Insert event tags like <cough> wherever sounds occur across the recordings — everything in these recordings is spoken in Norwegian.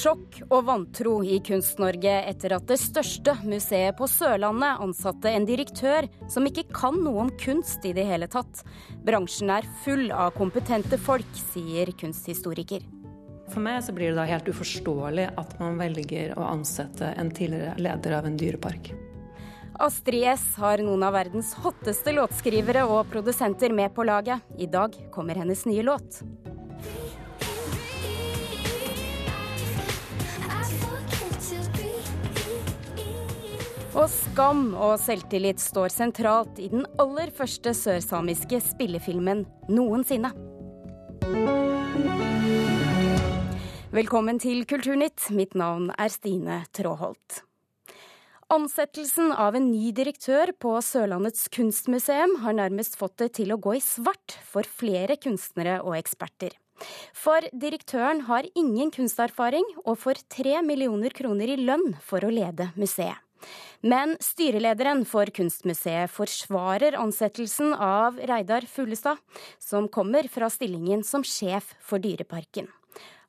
Sjokk og vantro i Kunst-Norge etter at det største museet på Sørlandet ansatte en direktør som ikke kan noe om kunst i det hele tatt. Bransjen er full av kompetente folk, sier kunsthistoriker. For meg så blir det da helt uforståelig at man velger å ansette en tidligere leder av en dyrepark. Astrid S har noen av verdens hotteste låtskrivere og produsenter med på laget. I dag kommer hennes nye låt. Og skam og selvtillit står sentralt i den aller første sørsamiske spillefilmen noensinne. Velkommen til Kulturnytt. Mitt navn er Stine Tråholt. Ansettelsen av en ny direktør på Sørlandets kunstmuseum har nærmest fått det til å gå i svart for flere kunstnere og eksperter. For direktøren har ingen kunsterfaring og får tre millioner kroner i lønn for å lede museet. Men styrelederen for Kunstmuseet forsvarer ansettelsen av Reidar Fuglestad, som kommer fra stillingen som sjef for Dyreparken.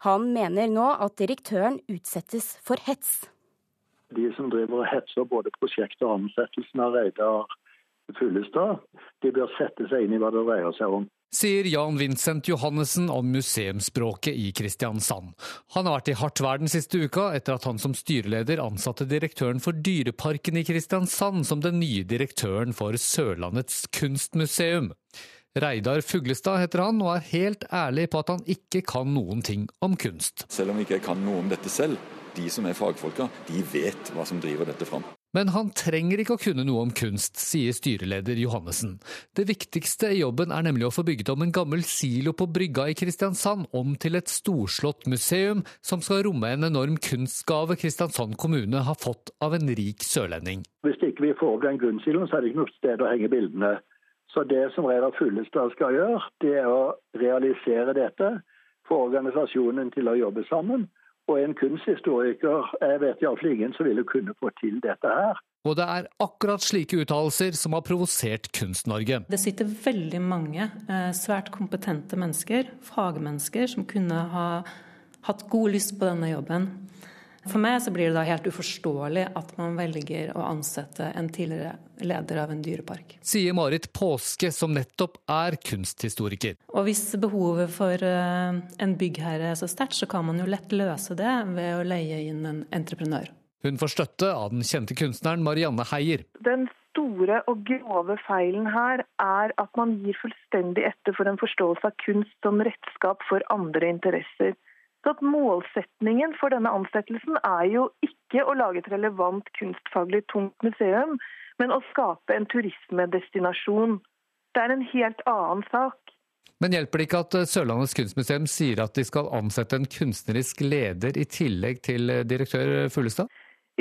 Han mener nå at direktøren utsettes for hets. De som driver og hetser både prosjektet og ansettelsen av Reidar Fuglestad, de bør sette seg inn i hva det dreier seg om sier Jan Vincent Johannessen om museumsspråket i Kristiansand. Han har vært i hardt vær den siste uka etter at han som styreleder ansatte direktøren for Dyreparken i Kristiansand som den nye direktøren for Sørlandets kunstmuseum. Reidar Fuglestad heter han, og er helt ærlig på at han ikke kan noen ting om kunst. Selv om jeg ikke kan noe om dette selv, de som er fagfolka, de vet hva som driver dette fram. Men han trenger ikke å kunne noe om kunst, sier styreleder Johannessen. Det viktigste i jobben er nemlig å få bygget om en gammel silo på brygga i Kristiansand om til et storslått museum som skal romme en enorm kunstgave Kristiansand kommune har fått av en rik sørlending. Hvis ikke vi får opp den grunnsiloen, så er det ikke noe sted å henge bildene. Så det som Reidar Fullestad skal gjøre, det er å realisere dette, få organisasjonen til å jobbe sammen og en kunsthistoriker jeg vet iallfall ingen som ville kunne få til dette her. Og det er akkurat slike uttalelser som har provosert Kunst-Norge. Det sitter veldig mange eh, svært kompetente mennesker, fagmennesker, som kunne ha hatt god lyst på denne jobben. For meg så blir det da helt uforståelig at man velger å ansette en tidligere leder av en dyrepark. Sier Marit Påske, som nettopp er kunsthistoriker. Og hvis behovet for eh, en byggherre er så sterkt, så kan man jo lett løse det ved å leie inn en entreprenør. Hun får støtte av den kjente kunstneren Marianne Heier. Den store og grove feilen her er at man gir fullstendig etter for en forståelse av kunst som redskap for andre interesser. Så at Målsetningen for denne ansettelsen er jo ikke å lage et relevant kunstfaglig tungt museum, men å skape en turismedestinasjon. Det er en helt annen sak. Men hjelper det ikke at Sørlandets kunstmuseum sier at de skal ansette en kunstnerisk leder i tillegg til direktør Fuglestad?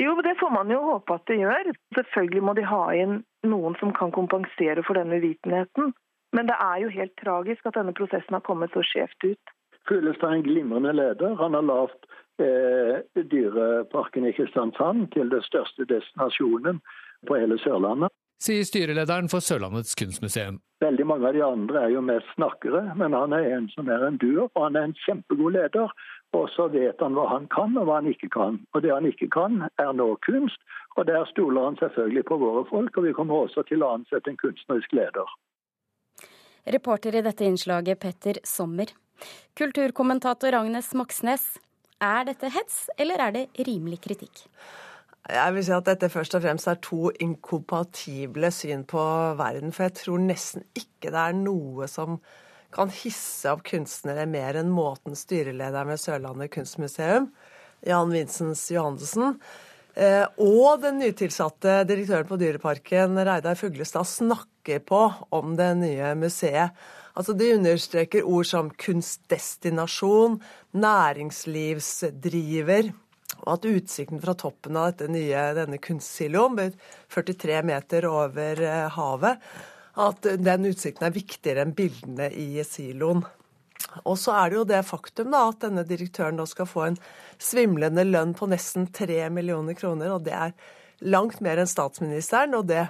Jo, det får man jo håpe at det gjør. Selvfølgelig må de ha inn noen som kan kompensere for denne uvitenheten. Men det er jo helt tragisk at denne prosessen har kommet så skjevt ut. Fuglestad er en glimrende leder. Han har lavt eh, Dyreparken i Kristiansand til den største destinasjonen på hele Sørlandet. Sier styrelederen for Sørlandets kunstmuseum. Veldig mange av de andre er jo mest snakkere, men han er en som er en duer, og han er en kjempegod leder. Og så vet han hva han kan og hva han ikke kan. Og det han ikke kan, er nå kunst. Og der stoler han selvfølgelig på våre folk, og vi kommer også til å ansette en kunstnerisk leder. Reporter i dette innslaget, Petter Sommer. Kulturkommentator Agnes Moxnes, er dette hets, eller er det rimelig kritikk? Jeg vil si at dette først og fremst er to inkompatible syn på verden. For jeg tror nesten ikke det er noe som kan hisse opp kunstnere mer enn måten styrelederen ved Sørlandet kunstmuseum, Jan Vincens Johannessen, eh, og den nytilsatte direktøren på Dyreparken, Reidar Fuglestad, snakker på om det nye museet. Altså De understreker ord som kunstdestinasjon, næringslivsdriver, og at utsikten fra toppen av dette nye, denne kunstsiloen, 43 meter over eh, havet, at den utsikten er viktigere enn bildene i siloen. Og så er det jo det faktum da, at denne direktøren da skal få en svimlende lønn på nesten 3 millioner kroner, og det er langt mer enn statsministeren. Og det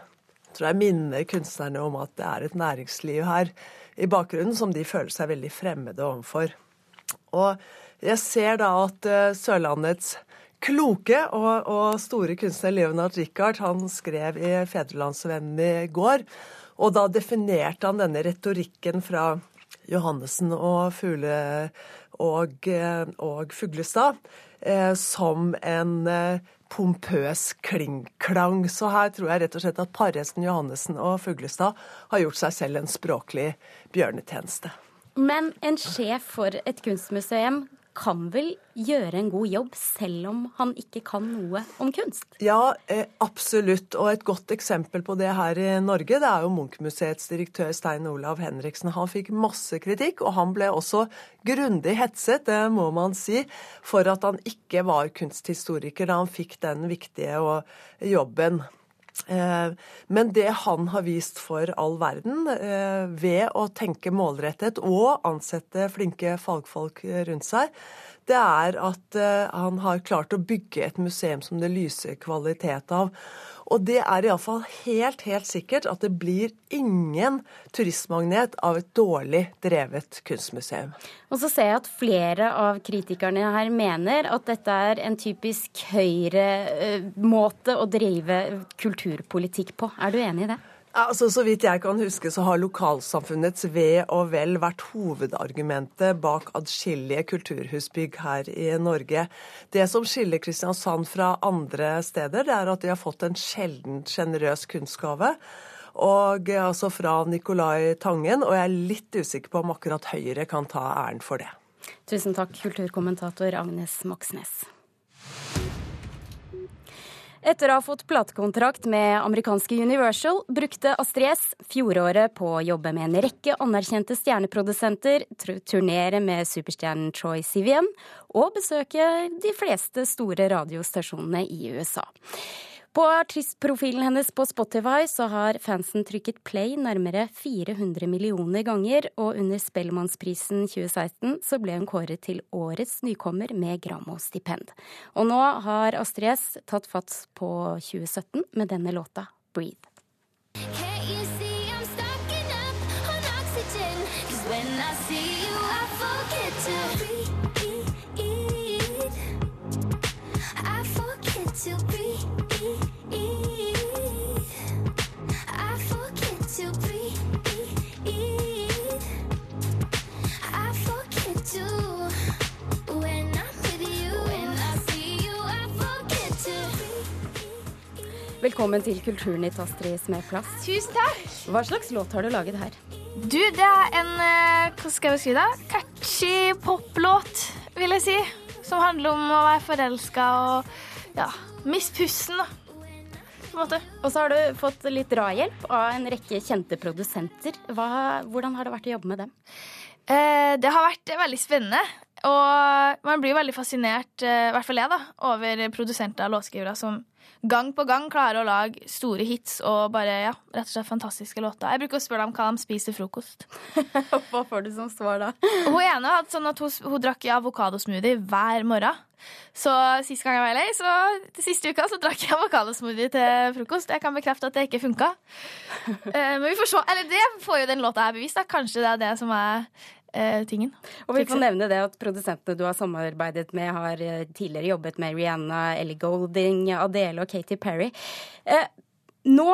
tror jeg minner kunstnerne om at det er et næringsliv her i bakgrunnen som de føler seg veldig fremmede overfor. Og Jeg ser da at uh, Sørlandets kloke og, og, store kunstner Leonard Richard han skrev i Fedrelandsvennen i går. Og da definerte han denne retorikken fra Johannessen og Fugle og, eh, og Fuglestad eh, som en eh, pompøs klingklang. Så her tror jeg rett og slett at Parresten, Johannessen og Fuglestad har gjort seg selv en språklig bjørnetjeneste. Men en sjef for et kunstmuseum kan vel gjøre en god jobb selv om han ikke kan noe om kunst? Ja, eh, absolutt. Og et godt eksempel på det her i Norge, det er jo Munch-museets direktør Stein Olav Henriksen. Han fikk masse kritikk, og han ble også grundig hetset, det må man si, for at han ikke var kunsthistoriker da han fikk den viktige jobben. Eh, men det han har vist for all verden, eh, ved å tenke målrettet og ansette flinke fagfolk rundt seg, det er at eh, han har klart å bygge et museum som det lyser kvalitet av. Og det er iallfall helt, helt sikkert at det blir ingen turistmagnet av et dårlig drevet kunstmuseum. Og så ser jeg at flere av kritikerne her mener at dette er en typisk høyre-måte å drive kulturpolitikk på. Er du enig i det? Altså, Så vidt jeg kan huske, så har lokalsamfunnets ve og vel vært hovedargumentet bak adskillige kulturhusbygg her i Norge. Det som skiller Kristiansand fra andre steder, det er at de har fått en sjeldent sjenerøs kunstgave. Og altså fra Nicolai Tangen, og jeg er litt usikker på om akkurat Høyre kan ta æren for det. Tusen takk, kulturkommentator Agnes Moxnes. Etter å ha fått platekontrakt med amerikanske Universal, brukte Astrid fjoråret på å jobbe med en rekke anerkjente stjerneprodusenter, turnere med superstjernen Troy Sivian og besøke de fleste store radiostasjonene i USA. På artistprofilen hennes på Spotify så har fansen trykket play nærmere 400 millioner ganger, og under Spellemannsprisen 2016 så ble hun kåret til årets nykommer med Grammo-stipend. Og nå har Astrid S tatt fatt på 2017 med denne låta, 'Breathe'. Velkommen til Kulturnytt, Astrid Smeplass. Tusen takk. Hva slags låt har du laget her? Du, det er en eh, hva skal jeg beskrive det? catchy poplåt, vil jeg si. Som handler om å være forelska og ja, miste pusten, da. På en måte. Og så har du fått litt drahjelp av en rekke kjente produsenter. Hva, hvordan har det vært å jobbe med dem? Eh, det har vært veldig spennende. Og man blir veldig fascinert, eh, i hvert fall jeg, da, over produsenter og låtskrivere som gang på gang klarer å lage store hits og bare, ja, rett og slett fantastiske låter. Jeg bruker å spørre dem hva de spiser frokost. <laughs> hva får du som svar da? hun ene hadde sånn at hun, hun drakk avokadosmoothie hver morgen. Så sist gang jeg var lei, så siste uka så drakk jeg avokadosmoothie til frokost. Jeg kan bekrefte at det ikke funka. Eh, men vi får se. Eller det får jo den låta her bevist. Da. Kanskje det er det som er eh, tingen. Og vi får nevne det at Produsentene du har samarbeidet med, har eh, tidligere jobbet med Rihanna, Ellie Golding, Adele og Katy Perry. Eh, nå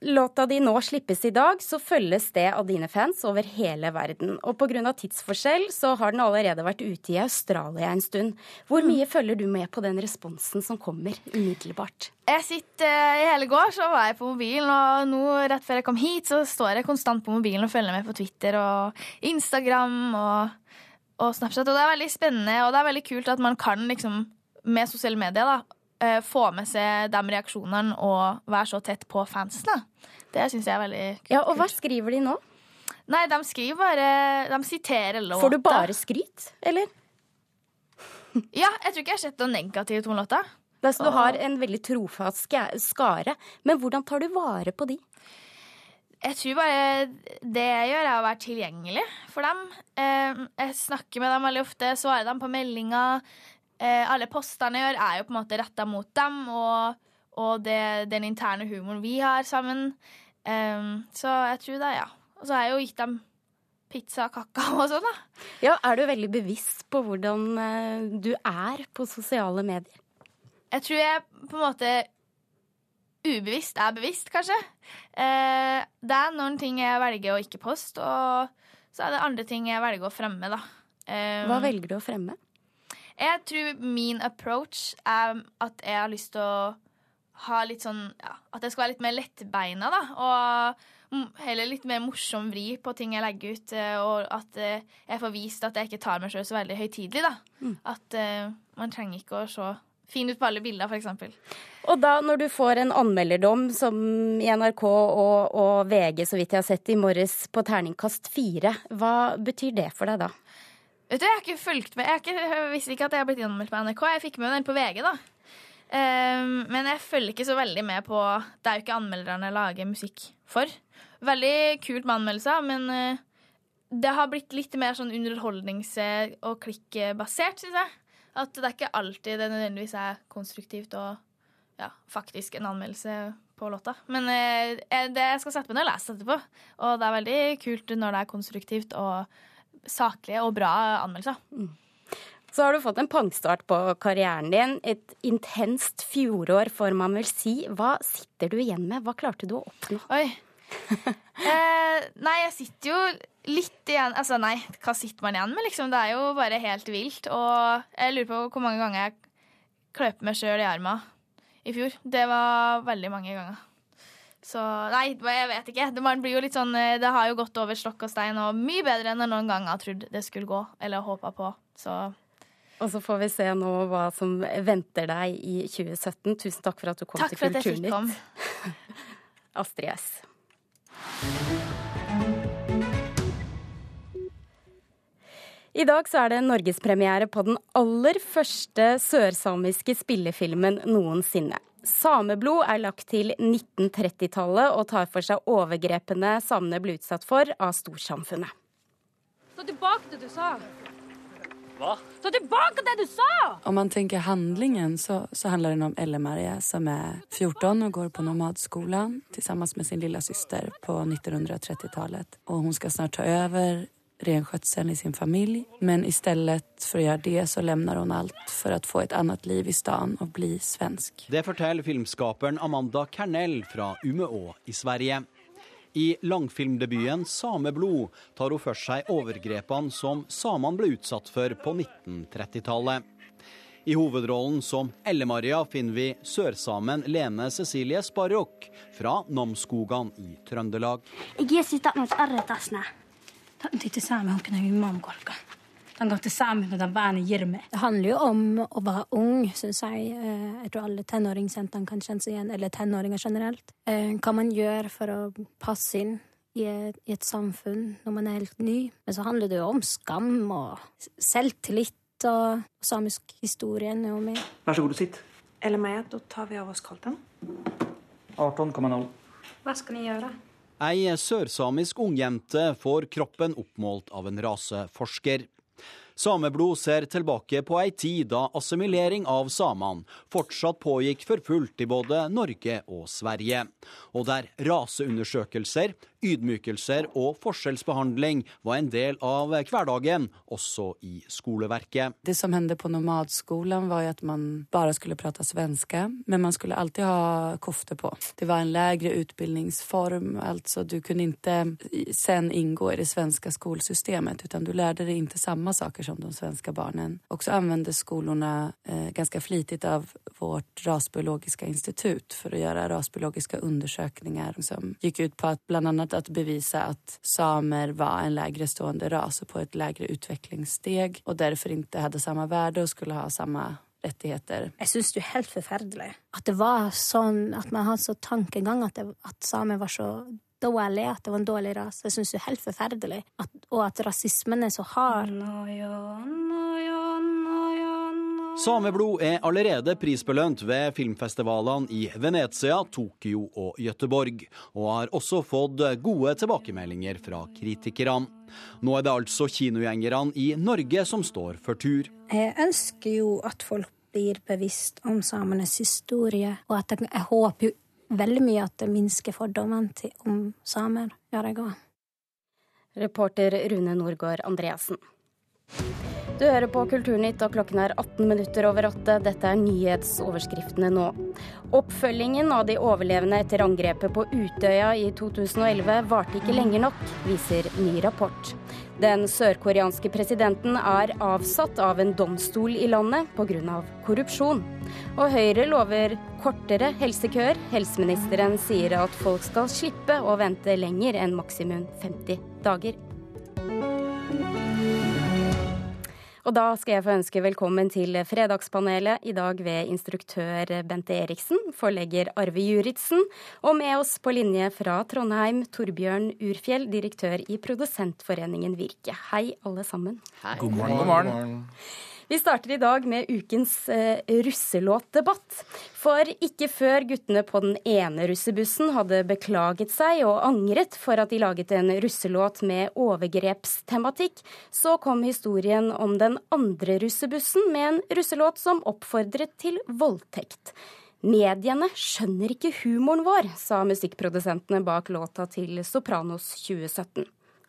låta di nå slippes i dag, så følges det av dine fans over hele verden. Og pga. tidsforskjell så har den allerede vært ute i Australia en stund. Hvor mm. mye følger du med på den responsen som kommer umiddelbart? Jeg sitter uh, I hele går så var jeg på mobilen, og nå rett før jeg kom hit, så står jeg konstant på mobilen og følger med på Twitter og Instagram og, og Snapchat. Og det er veldig spennende, og det er veldig kult at man kan liksom med sosiale medier da, uh, få med seg de reaksjonene og være så tett på fansene. Det syns jeg er veldig kult. Ja, Og hva skriver de nå? Nei, de skriver bare De siterer låta. Får du bare skryt, eller? <laughs> ja, jeg tror ikke jeg har sett noe negativt om låta. Så du har en veldig trofast skare. Men hvordan tar du vare på de? Jeg tror bare det jeg gjør, er å være tilgjengelig for dem. Eh, jeg snakker med dem veldig ofte, svarer dem på meldinger. Eh, alle postene jeg gjør, er jo på en måte retta mot dem og, og det, den interne humoren vi har sammen. Um, så jeg tror det, ja. Og så har jeg jo gitt dem pizza, kakao og sånn, da. Ja, Er du veldig bevisst på hvordan eh, du er på sosiale medier? Jeg tror jeg på en måte ubevisst er bevisst, kanskje. Eh, det er noen ting jeg velger å ikke poste, og så er det andre ting jeg velger å fremme, da. Um, Hva velger du å fremme? Jeg tror min approach er at jeg har lyst til å ha litt sånn ja, At jeg skal være litt mer lettbeina, da. Og heller litt mer morsom vri på ting jeg legger ut. Eh, og at eh, jeg får vist at jeg ikke tar meg sjøl så veldig høytidelig, da. Mm. At uh, man trenger ikke å se fin ut på alle bilder, f.eks. Og da, når du får en anmelderdom som i NRK og, og, VG, så vidt jeg har sett i morges, på terningkast fire, hva betyr det for deg da? Vet du, Jeg har ikke fulgt med. Jeg, ikke, jeg visste ikke at jeg har blitt innmeldt på NRK. Jeg fikk med den på VG, da. Um, men jeg følger ikke så veldig med på Det er jo ikke anmelderne lager musikk for. Veldig kult med anmeldelser, men uh, det har blitt litt mer sånn underholdnings- og klikkbasert, syns jeg. At det er ikke alltid det nødvendigvis er konstruktivt og ja, faktisk en anmeldelse på låta. Men uh, det jeg skal sette meg ned og lese etterpå. Og det er veldig kult når det er konstruktivt og saklige og bra anmeldelser. Mm. Så har du fått en pangstart på karrieren din. Et intenst fjorår, får man vel si. Hva sitter du igjen med? Hva klarte du å oppnå? Oi. <laughs> eh, nei, jeg sitter jo litt igjen Altså, nei, hva sitter man igjen med, liksom? Det er jo bare helt vilt. Og jeg lurer på hvor mange ganger jeg kløp meg sjøl i armen i fjor. Det var veldig mange ganger. Så nei, jeg vet ikke. Det, sånn, eh, det har jo gått over stokk og stein, og mye bedre enn jeg noen gang har trodd det skulle gå, eller håpa på. Så og så får vi se nå hva som venter deg i 2017. Tusen takk for at du kom takk til Kulturnytt. <laughs> Astrid S. I dag så er det norgespremiere på den aller første sørsamiske spillefilmen noensinne. Sameblod er lagt til 1930-tallet og tar for seg overgrepene samene ble utsatt for av storsamfunnet. Stå tilbake det du sa. Hva? Stå tilbake det du sa! Om man tenker handlingen, så, så handler det om Elle-Marie som er 14 og går på nomadskolen sammen med sin lille søster på 1930-tallet. Og hun skal snart ta over renskötseln i sin familj. Men istället för att göra det så lämnar hon allt för att få ett annat liv i stan och bli svensk. Det forteller filmskaperen Amanda Kernell fra Umeå i Sverige. I langfilmdebuten 'Sameblod' tar hun for seg overgrepene som samene ble utsatt for på 1930-tallet. I hovedrollen som Elle-Maria finner vi sørsamen Lene Cecilie Sparrok fra Namsskogan i Trøndelag. Jeg det handler jo om å være ung, syns jeg. Eh, jeg tror alle tenåringsjentene kan kjenne seg igjen, eller tenåringer generelt. Eh, hva man gjør for å passe inn i et, i et samfunn når man er helt ny. Men så handler det jo om skam og selvtillit og samisk historie. Vær så god og sitt. Eller meg, da tar vi av oss kolten. 18,0. Hva skal ni gjøre? Ei sørsamisk ungjente får kroppen oppmålt av en raseforsker. Sameblod ser tilbake på ei tid da assimilering av samene fortsatt pågikk for fullt i både Norge og Sverige, og der raseundersøkelser, ydmykelser og forskjellsbehandling var en del av hverdagen, også i skoleverket. Det som hendte på nomadskolen, var at man bare skulle prate svensk, men man skulle alltid ha kofte på. Det var en lavere utdanningsform, altså du kunne ikke sen inngå i det svenske skolesystemet, utan du lærte deg ikke samme saker som de svenske barna. Og så anvendte skolene eh, ganske flittig av vårt rasbiologiske institutt for å gjøre rasbiologiske undersøkelser som gikk ut på at blant annet att bevisa att samer var en lägre stående ras och på ett lägre utvecklingssteg och därför inte hade samma värde och skulle ha samma rettigheter. Jeg syns det er helt forferdelig at det var sånn at man hadde så tankegang at, det, at samer var så dårlige, at det var en dårlig ras. Jeg syns det er helt forferdelig. At, og at rasismen er så hard. No, ja, no, Sameblod er allerede prisbelønt ved filmfestivalene i Venezia, Tokyo og Gøteborg, og har også fått gode tilbakemeldinger fra kritikerne. Nå er det altså kinogjengerne i Norge som står for tur. Jeg ønsker jo at folk blir bevisst om samenes historie, og at jeg, jeg håper jo veldig mye at det minsker fordommene om samer. Gjør jeg òg. Reporter Rune Norgård Andreassen. Du hører på Kulturnytt, og klokken er 18 minutter over åtte. Dette er nyhetsoverskriftene nå. Oppfølgingen av de overlevende etter angrepet på Utøya i 2011 varte ikke lenger nok, viser ny rapport. Den sørkoreanske presidenten er avsatt av en domstol i landet pga. korrupsjon. Og Høyre lover kortere helsekøer. Helseministeren sier at folk skal slippe å vente lenger enn maksimum 50 dager. Og da skal jeg få ønske velkommen til Fredagspanelet, i dag ved instruktør Bente Eriksen, forlegger Arve Juritzen, og med oss på linje fra Trondheim, Torbjørn Urfjell, direktør i Produsentforeningen Virke. Hei, alle sammen. Hei. God morgen. God morgen. Vi starter i dag med ukens eh, russelåtdebatt. For ikke før guttene på den ene russebussen hadde beklaget seg og angret for at de laget en russelåt med overgrepstematikk, så kom historien om den andre russebussen med en russelåt som oppfordret til voldtekt. Mediene skjønner ikke humoren vår, sa musikkprodusentene bak låta til Sopranos 2017.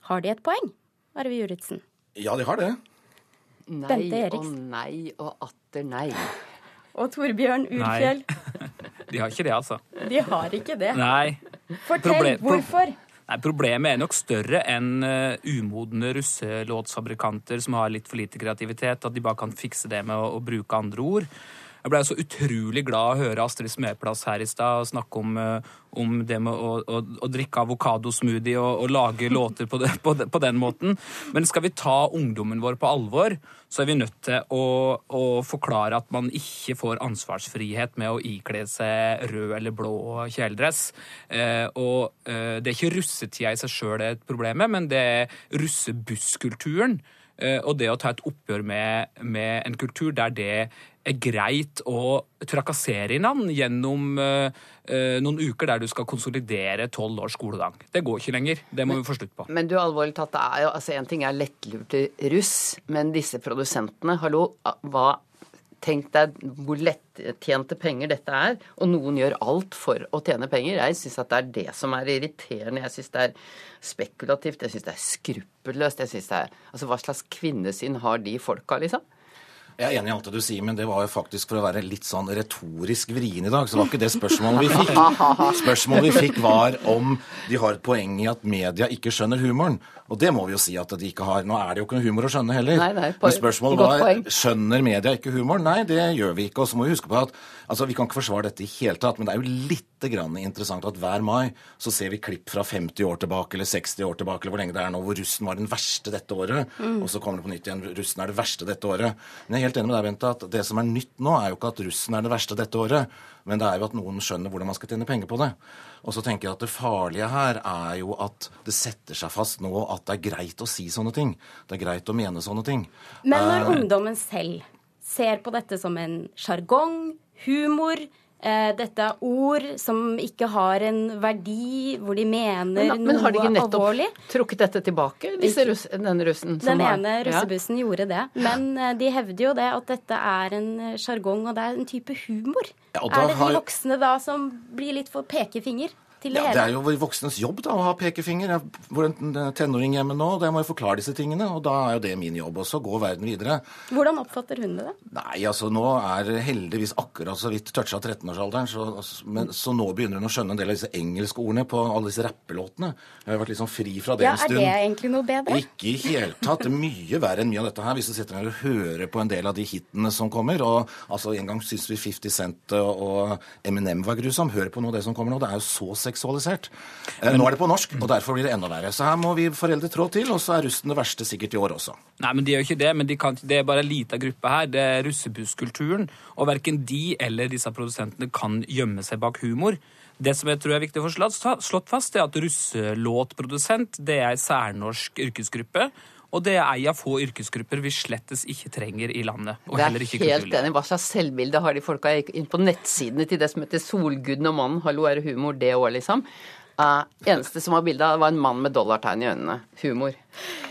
Har de et poeng, Arve Juritzen? Ja, de har det. Nei og nei og atter nei. <laughs> Og Torbjørn Urfjell? Nei. <laughs> De har ikke det, altså. De har ikke det. Nei. Fortell Proble hvorfor. Nei, Problemet er nok større enn uh, umodne russelåtsfabrikanter som har litt for lite kreativitet, at de bare kan fikse det med å, å bruke andre ord. Jeg ble så utrolig glad å høre Astrid Smeplass her i stad snakke om, uh, om, det med å, å, å drikke avokadosmoothie og, og, lage låter på, det, på, det, på, den måten. Men skal vi ta ungdommen vår på alvor, så er vi nødt til å, å forklare at man ikke får ansvarsfrihet med å ikle seg rød eller blå kjeledress. Eh, og eh, det er ikke russetida i seg sjøl det er et problem, men det er russebusskulturen. Og det å ta et oppgjør med, med en kultur der det greit å trakassere hverandre gjennom uh, noen uker der du skal konsolidere tolv års skolegang. Det går ikke lenger. Det må men, vi få slutt på. Men du, alvorlig tatt, det er jo, altså En ting er lettlurte russ, men disse produsentene, hallo, hva Tenk deg hvor lettjente penger dette er, og noen gjør alt for å tjene penger. Jeg syns at det er det som er irriterende. Jeg syns det er spekulativt, jeg syns det er skruppelløst. Jeg synes det er, altså Hva slags kvinnesyn har de folka, liksom? Jeg er enig i alt det du sier, men det var jo faktisk for å være litt sånn retorisk vrien i dag. Så det var ikke det spørsmålet vi fikk. <laughs> Spørsmålet vi fikk var om de har et poeng i at media ikke skjønner humoren. Og det må vi jo si at de ikke har. Nå er det jo ikke noe humor å skjønne heller. Nei, nei, men spørsmålet var skjønner media ikke humoren? Nei, det gjør vi ikke. Og så må vi huske på at altså, vi kan ikke forsvare dette i hele tatt, men det er jo lite grann interessant at hver mai så ser vi klipp fra 50 år tilbake eller 60 år tilbake eller hvor lenge det er nå, hvor russen var den verste dette året. Mm. Og så kommer det på nytt igjen russen er det verste dette året. Men jeg er helt enig med deg, Bente, at det som er nytt nå, er jo ikke at russen er det verste dette året, men det er jo at noen skjønner hvordan man skal tjene penger på det. Og så tenker jeg at det farlige her er jo at det setter seg fast nå at det er greit å si sånne ting. Det er greit å mene sånne ting. Men når uh, ungdommen selv ser på dette som en sjargong, humor, dette er ord som ikke har en verdi, hvor de mener men, men, men har de ikke nettopp alvorlig. trukket dette tilbake, russ, denne russen? Den ene har, russebussen ja. gjorde det. Men eh, de hevder jo det at dette er en sjargong, og det er en type humor. Ja, er det de voksne da som blir litt for pekefinger? Til det ja, hele? Det er jo voksnes jobb da, å ha pekefinger. Jeg bor en tenåring hjemme nå, og jeg må jo forklare disse tingene. Og da er jo det min jobb. også, å gå verden videre. Hvordan oppfatter hun det? Nei, altså nå er heldigvis akkurat så vidt toucha 13-årsalderen, så, men, så nå begynner hun å skjønne en del av disse engelske ordene på alle disse rappelåtene. Jeg har vært litt sånn fri fra det ja, en stund. Ja, Er det egentlig noe bedre? Ikke i hele tatt. Det er mye verre enn mye av dette her, hvis du sitter der og hører på en del av de hitene som kommer. Og altså, en gang syns vi 50 Cent og Eminem var grusom. Hør på av det som kommer nå. Det er jo så seksualisert. Eh, Nå er det på norsk, og derfor blir det enda verre. Så her må vi foreldre trå til, og så er russen det verste sikkert i år også. Nei, men de gjør ikke det. men de kan, Det er bare en liten gruppe her. Det er russebusskulturen. Og verken de eller disse produsentene kan gjemme seg bak humor. Det som jeg tror er viktig å få slått fast, er at russelåtprodusent det er en særnorsk yrkesgruppe. Og det er ei av få yrkesgrupper vi slettes ikke trenger i landet. og Det er helt enig. Hva slags selvbilde har de folka inn på nettsidene til det som heter Solguden og mannen? Hallo, er det humor det òg, liksom? Uh, eneste som var bilde av, var en mann med dollartegn i øynene. Humor.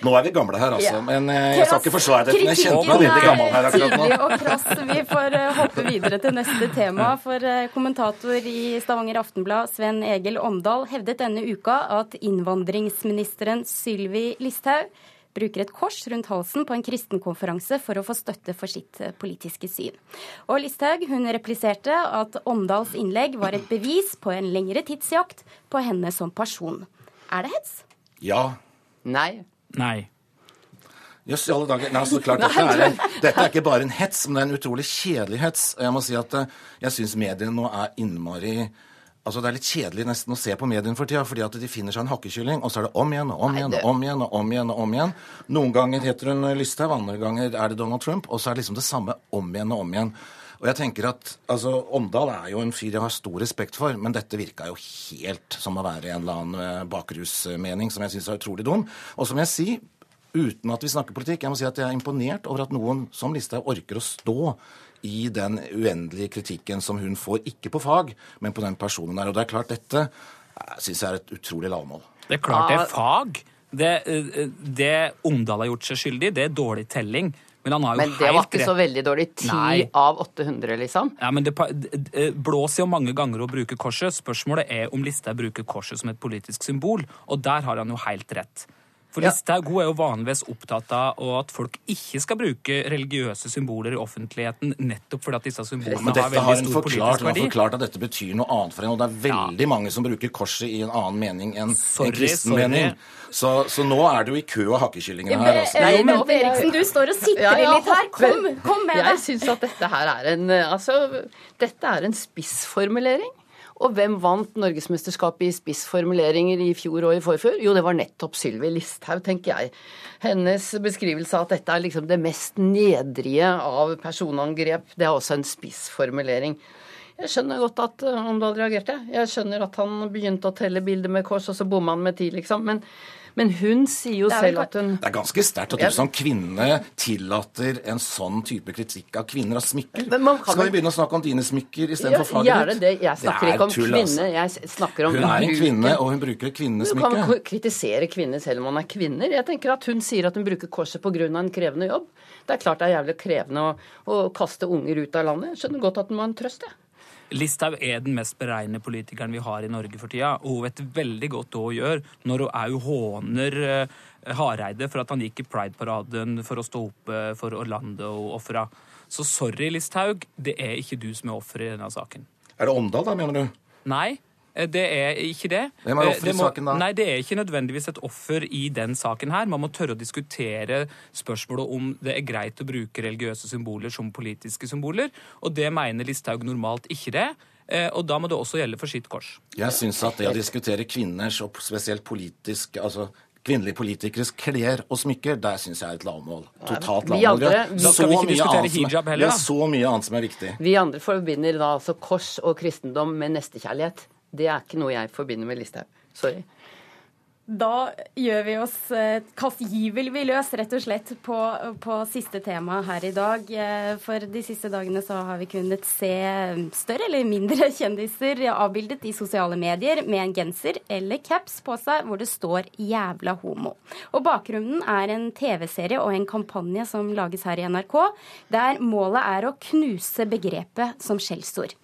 Nå er vi gamle her, altså. Ja. Men eh, jeg skal ikke forsvare dette. Men jeg kjente meg veldig gammel her akkurat nå. Og krass. Vi får eh, hoppe videre til neste tema. For kommentator i Stavanger Aftenblad, Sven Egil Omdal, hevdet denne uka at innvandringsministeren Sylvi Listhaug bruker et kors rundt halsen på en kristenkonferanse for å få støtte for sitt eh, politiske syn. Og Listhaug hun repliserte at Omdals innlegg var et bevis på en lengre tidsjakt på henne som person. Er det hets? Ja. Nei. Nei. Jøss, i alle dager. Nei, så klart, dette, er en, dette er ikke bare en hets, men det er en utrolig kjedelig hets. Og Jeg må si at eh, jeg syns mediene nå er innmari Altså Det er litt kjedelig nesten å se på mediene for tida, fordi at de finner seg en hakkekylling, og så er det om igjen og om igjen og om igjen og om igjen. og om igjen. Noen ganger heter hun Listhaug, andre ganger er det Donald Trump, og så er det liksom det samme om igjen og om igjen. Og jeg tenker at, altså, Omdal er jo en fyr jeg har stor respekt for, men dette virka jo helt som å være en eller annen eh, bakrusmening som jeg syns er utrolig dum. Og som jeg sier, uten at vi snakker politikk, jeg må si at jeg er imponert over at noen som Listhaug orker å stå i den uendelige kritikken som hun får, ikke på fag, men på den personen der. Og det er klart, dette syns jeg er et utrolig lavmål. Det er klart det er fag. Det, eh, det Omdal har gjort seg skyldig det er dårlig telling. Men, han har jo Men det var ikke rett. så veldig dårlig. Ti Nei. av 800, liksom. Ja, men Det d- blåser jo mange ganger å bruke korset. Spørsmålet er om Listhaug bruker korset som et politisk symbol, og der har han jo helt rett. For Ja. Listhaug er jo vanligvis opptatt av at folk ikke skal bruke religiøse symboler i offentligheten, nettopp fordi at disse symbolene har veldig har stor forklart, politisk hun har forklart at dette betyr noe annet for henne. Og det er veldig mange som bruker korset i en annen mening enn Sorry, en kristen sorry. mening. Så, så nå er det jo i kø av hakkekyllingene her. Altså. Nei, Bente Eriksen, du står og sitter Ja, ja, litt her. Kom, men kom med Jeg det. syns at dette her er en Altså, dette er en spissformulering. Og hvem vant norgesmesterskapet i spissformuleringer i fjor og i forfjor? Jo, det var nettopp Sylvi Listhaug, tenker jeg. Hennes beskrivelse av at dette er liksom det mest nedrige av personangrep, det er også en spissformulering. Jeg skjønner godt at hadde reagert reagerte. Jeg skjønner at han begynte å telle bilder med kors, og så bomma han med ti, liksom. Men, men hun sier jo selv at hun Det er ganske sterkt at du som kvinne tillater en sånn type kritikk av kvinner av smykker. Men man kan Skal vi begynne å snakke om dine smykker Ja, istedenfor faget gjerne ditt? det. Jeg snakker det ikke om tull, kvinne, altså. jeg snakker om Hun er en kvinne, og hun bruker et Du kan kritisere kvinner selv om man er kvinner. Jeg tenker at Hun sier at hun bruker korset pga. en krevende jobb. Det er klart det er jævlig krevende å, å kaste unger ut av landet. Jeg skjønner godt at hun må ha en trøst. jeg. Listhaug er den mest beregnende politikeren vi har i Norge for tida. Og hun vet veldig godt hva hun gjør når hun òg håner eh, Hareide for at han gikk i Pride-paraden for å stå opp eh, for landet og ofra. Så sorry, Listhaug, det er ikke du som er offeret i denne saken. Er det Åndal, da, mener du? Nei, det er ikke det. Hvem er Eh, offer i det saken, da? Nei, Det er ikke nødvendigvis et offer i den saken her. Man må tørre å diskutere spørsmålet om det er greit å bruke religiøse symboler som politiske symboler, og det mener Listhaug normalt ikke det. eh, Og da må det også gjelde for sitt kors. Jeg syns at det å diskutere kvinners, og spesielt politisk, altså kvinnelige politikeres klær og smykker, der syns jeg er et lavmål. Totalt lavmål. andre- så mye annet er- heller, så mye annet som er viktig. Vi andre forbinder da altså kors og kristendom med nestekjærlighet. Det er ikke noe jeg forbinder med Listhaug. Sorry. Da gjør vi oss eh, kastgivel vi løs, rett og slett, på, på siste tema her i dag. Eh, For de siste dagene så har vi kunnet se større eller mindre <laughs> kjendiser avbildet i sosiale medier med en genser eller caps på seg hvor det står 'jævla homo'. Og bakgrunnen er en TV-serie og en kampanje som lages her i NRK, der målet er å knuse begrepet som skjellsord.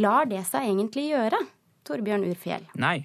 Lar det seg egentlig gjøre? Torbjørn Urfjell. Nei.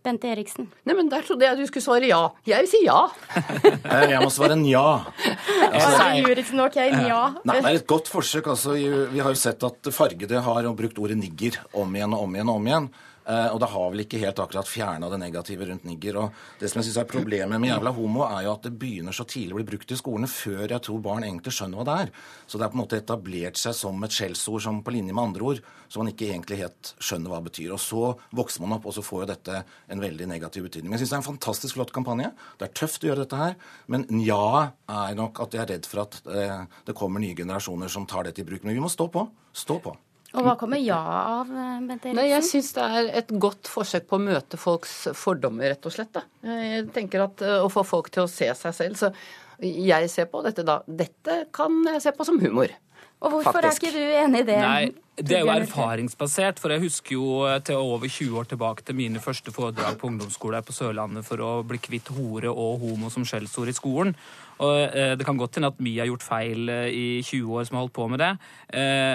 Bente Eriksen. Nei, men Der trodde jeg du skulle svare ja. Jeg vil si ja. <laughs> Eh, Jeg må svare nja. <laughs> Altså, Juritzen, OK, ja. Nei, det er et godt forsøk. altså. Vi har jo sett at fargede har brukt ordet nigger om igjen og om igjen og om igjen. Eh, Og det har vel ikke helt akkurat fjerna det negative rundt nigger. Og det som jeg synes er problemet med jævla homo, er jo at det begynner så tidlig å bli brukt i skolene før jeg tror barn egentlig skjønner hva det er. Så det er på en måte etablert seg som et skjellsord som på linje med andre ord, som man ikke egentlig helt skjønner hva det betyr. Og så vokser man opp, og så får jo dette en veldig negativ betydning. Men jeg syns det er en fantastisk flott kampanje. Det er tøft å gjøre dette her. Men nja er nok at jeg er redd for at eh, det kommer nye generasjoner som tar dette i bruk. Men vi må stå på. Stå på. Og hva kommer ja av, eh, Bente Eriksen? Nei, Jeg syns det er et godt forsøk på å møte folks fordommer, rett og slett. Da. Jeg tenker at eh, Å få folk til å se seg selv. Så jeg ser på dette da Dette kan jeg se på som humor. Og hvorfor Faktisk. er ikke du enig i det? Nei, det er jo erfaringsbasert, for jeg husker jo eh, til over 20 år tilbake til mine første foredrag på ungdomsskole på Sørlandet for å bli kvitt hore og homo som skjellsord i skolen. Og eh, Det kan godt hende at vi har gjort feil eh, i 20 år som har holdt på med det,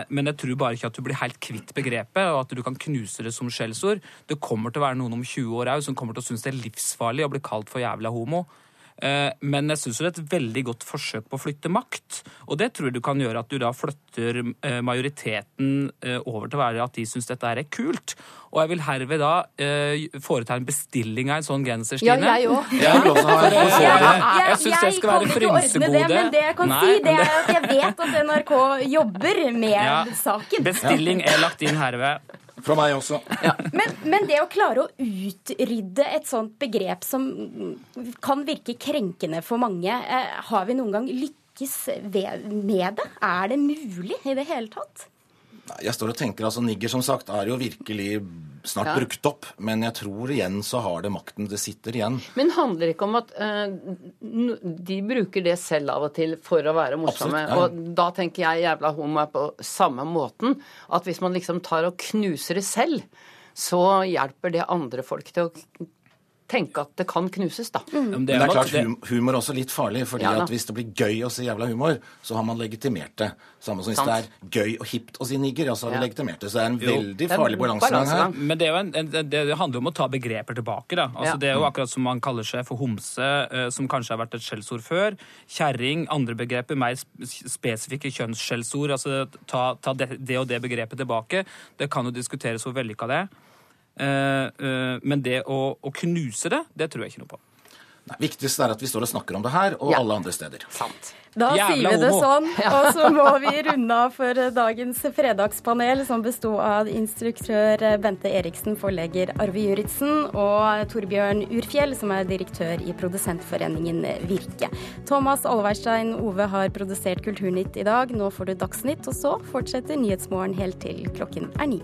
men jeg tror bare ikke at du blir helt kvitt begrepet, og at du kan knuse det som skjellsord. Det kommer til å være noen om 20 år òg som kommer til å synes det er livsfarlig å bli kalt for jævla homo. Eh, Men jeg syns det er et veldig godt forsøk på å flytte makt. Og det tror jeg du kan gjøre at du da flytter eh, majoriteten eh, over til å være at de syns dette her er kult. Og jeg vil herved da eh, foreta en bestilling av en sånn genser, Ja, Stine. jeg òg. Ja, jeg syns det skal være frynsegode. det, men det jeg kan Nei, si, det er at jeg vet at NRK jobber med Ja. saken. Bestilling er lagt inn herved. Fra meg også. Men, men det å klare å utrydde et sånt begrep som kan virke krenkende for mange, eh, har vi noen gang lykkes ved, med det? Er det mulig i det hele tatt? Jeg står og tenker, altså Nigger som sagt er jo virkelig snart Ja. brukt opp. Men jeg tror igjen så har det makten. Det sitter igjen. Men handler det ikke om at uh, de bruker det selv av og til for å være morsomme? Absolutt, ja. Og da tenker jeg jævla homo er på samme måten. At hvis man liksom tar og knuser det selv, så hjelper det andre folk til å tenke at det kan knuses, da. Men det er klart hum humor er også litt farlig. fordi Ja at hvis det blir gøy å si jævla humor, så har man legitimert det. Samme som hvis Sant. det er gøy og hipt å si nigger, ja, så har Ja. vi legitimert det. Så det er en Jo. veldig farlig balansegang her. Men det, er jo en, en, det det handler jo om å ta begreper tilbake. da. Altså, Ja. Det er jo akkurat som man kaller seg for homse, eh, som kanskje har vært et skjellsord før. Kjerring, andre begreper, mer spesifikke kjønnsskjellsord. Altså ta, ta det, det og det begrepet tilbake. Det kan jo diskuteres hvor vellykka det er. Eh, eh, men det å, å knuse det, det tror jeg ikke noe på. Nei, viktigst er at vi står og snakker om det her, og Ja. alle andre steder. Sant. Da Jævla sier vi det homo. sånn, <laughs> og så må vi runde av for dagens fredagspanel, som besto av instruktør Bente Eriksen, forlegger Arve Juritzen og Torbjørn Urfjell, som er direktør i produsentforeningen Virke. Thomas Alverstein Ove har produsert Kulturnytt i dag. Nå får du Dagsnytt, og så fortsetter Nyhetsmorgen helt til klokken er ni.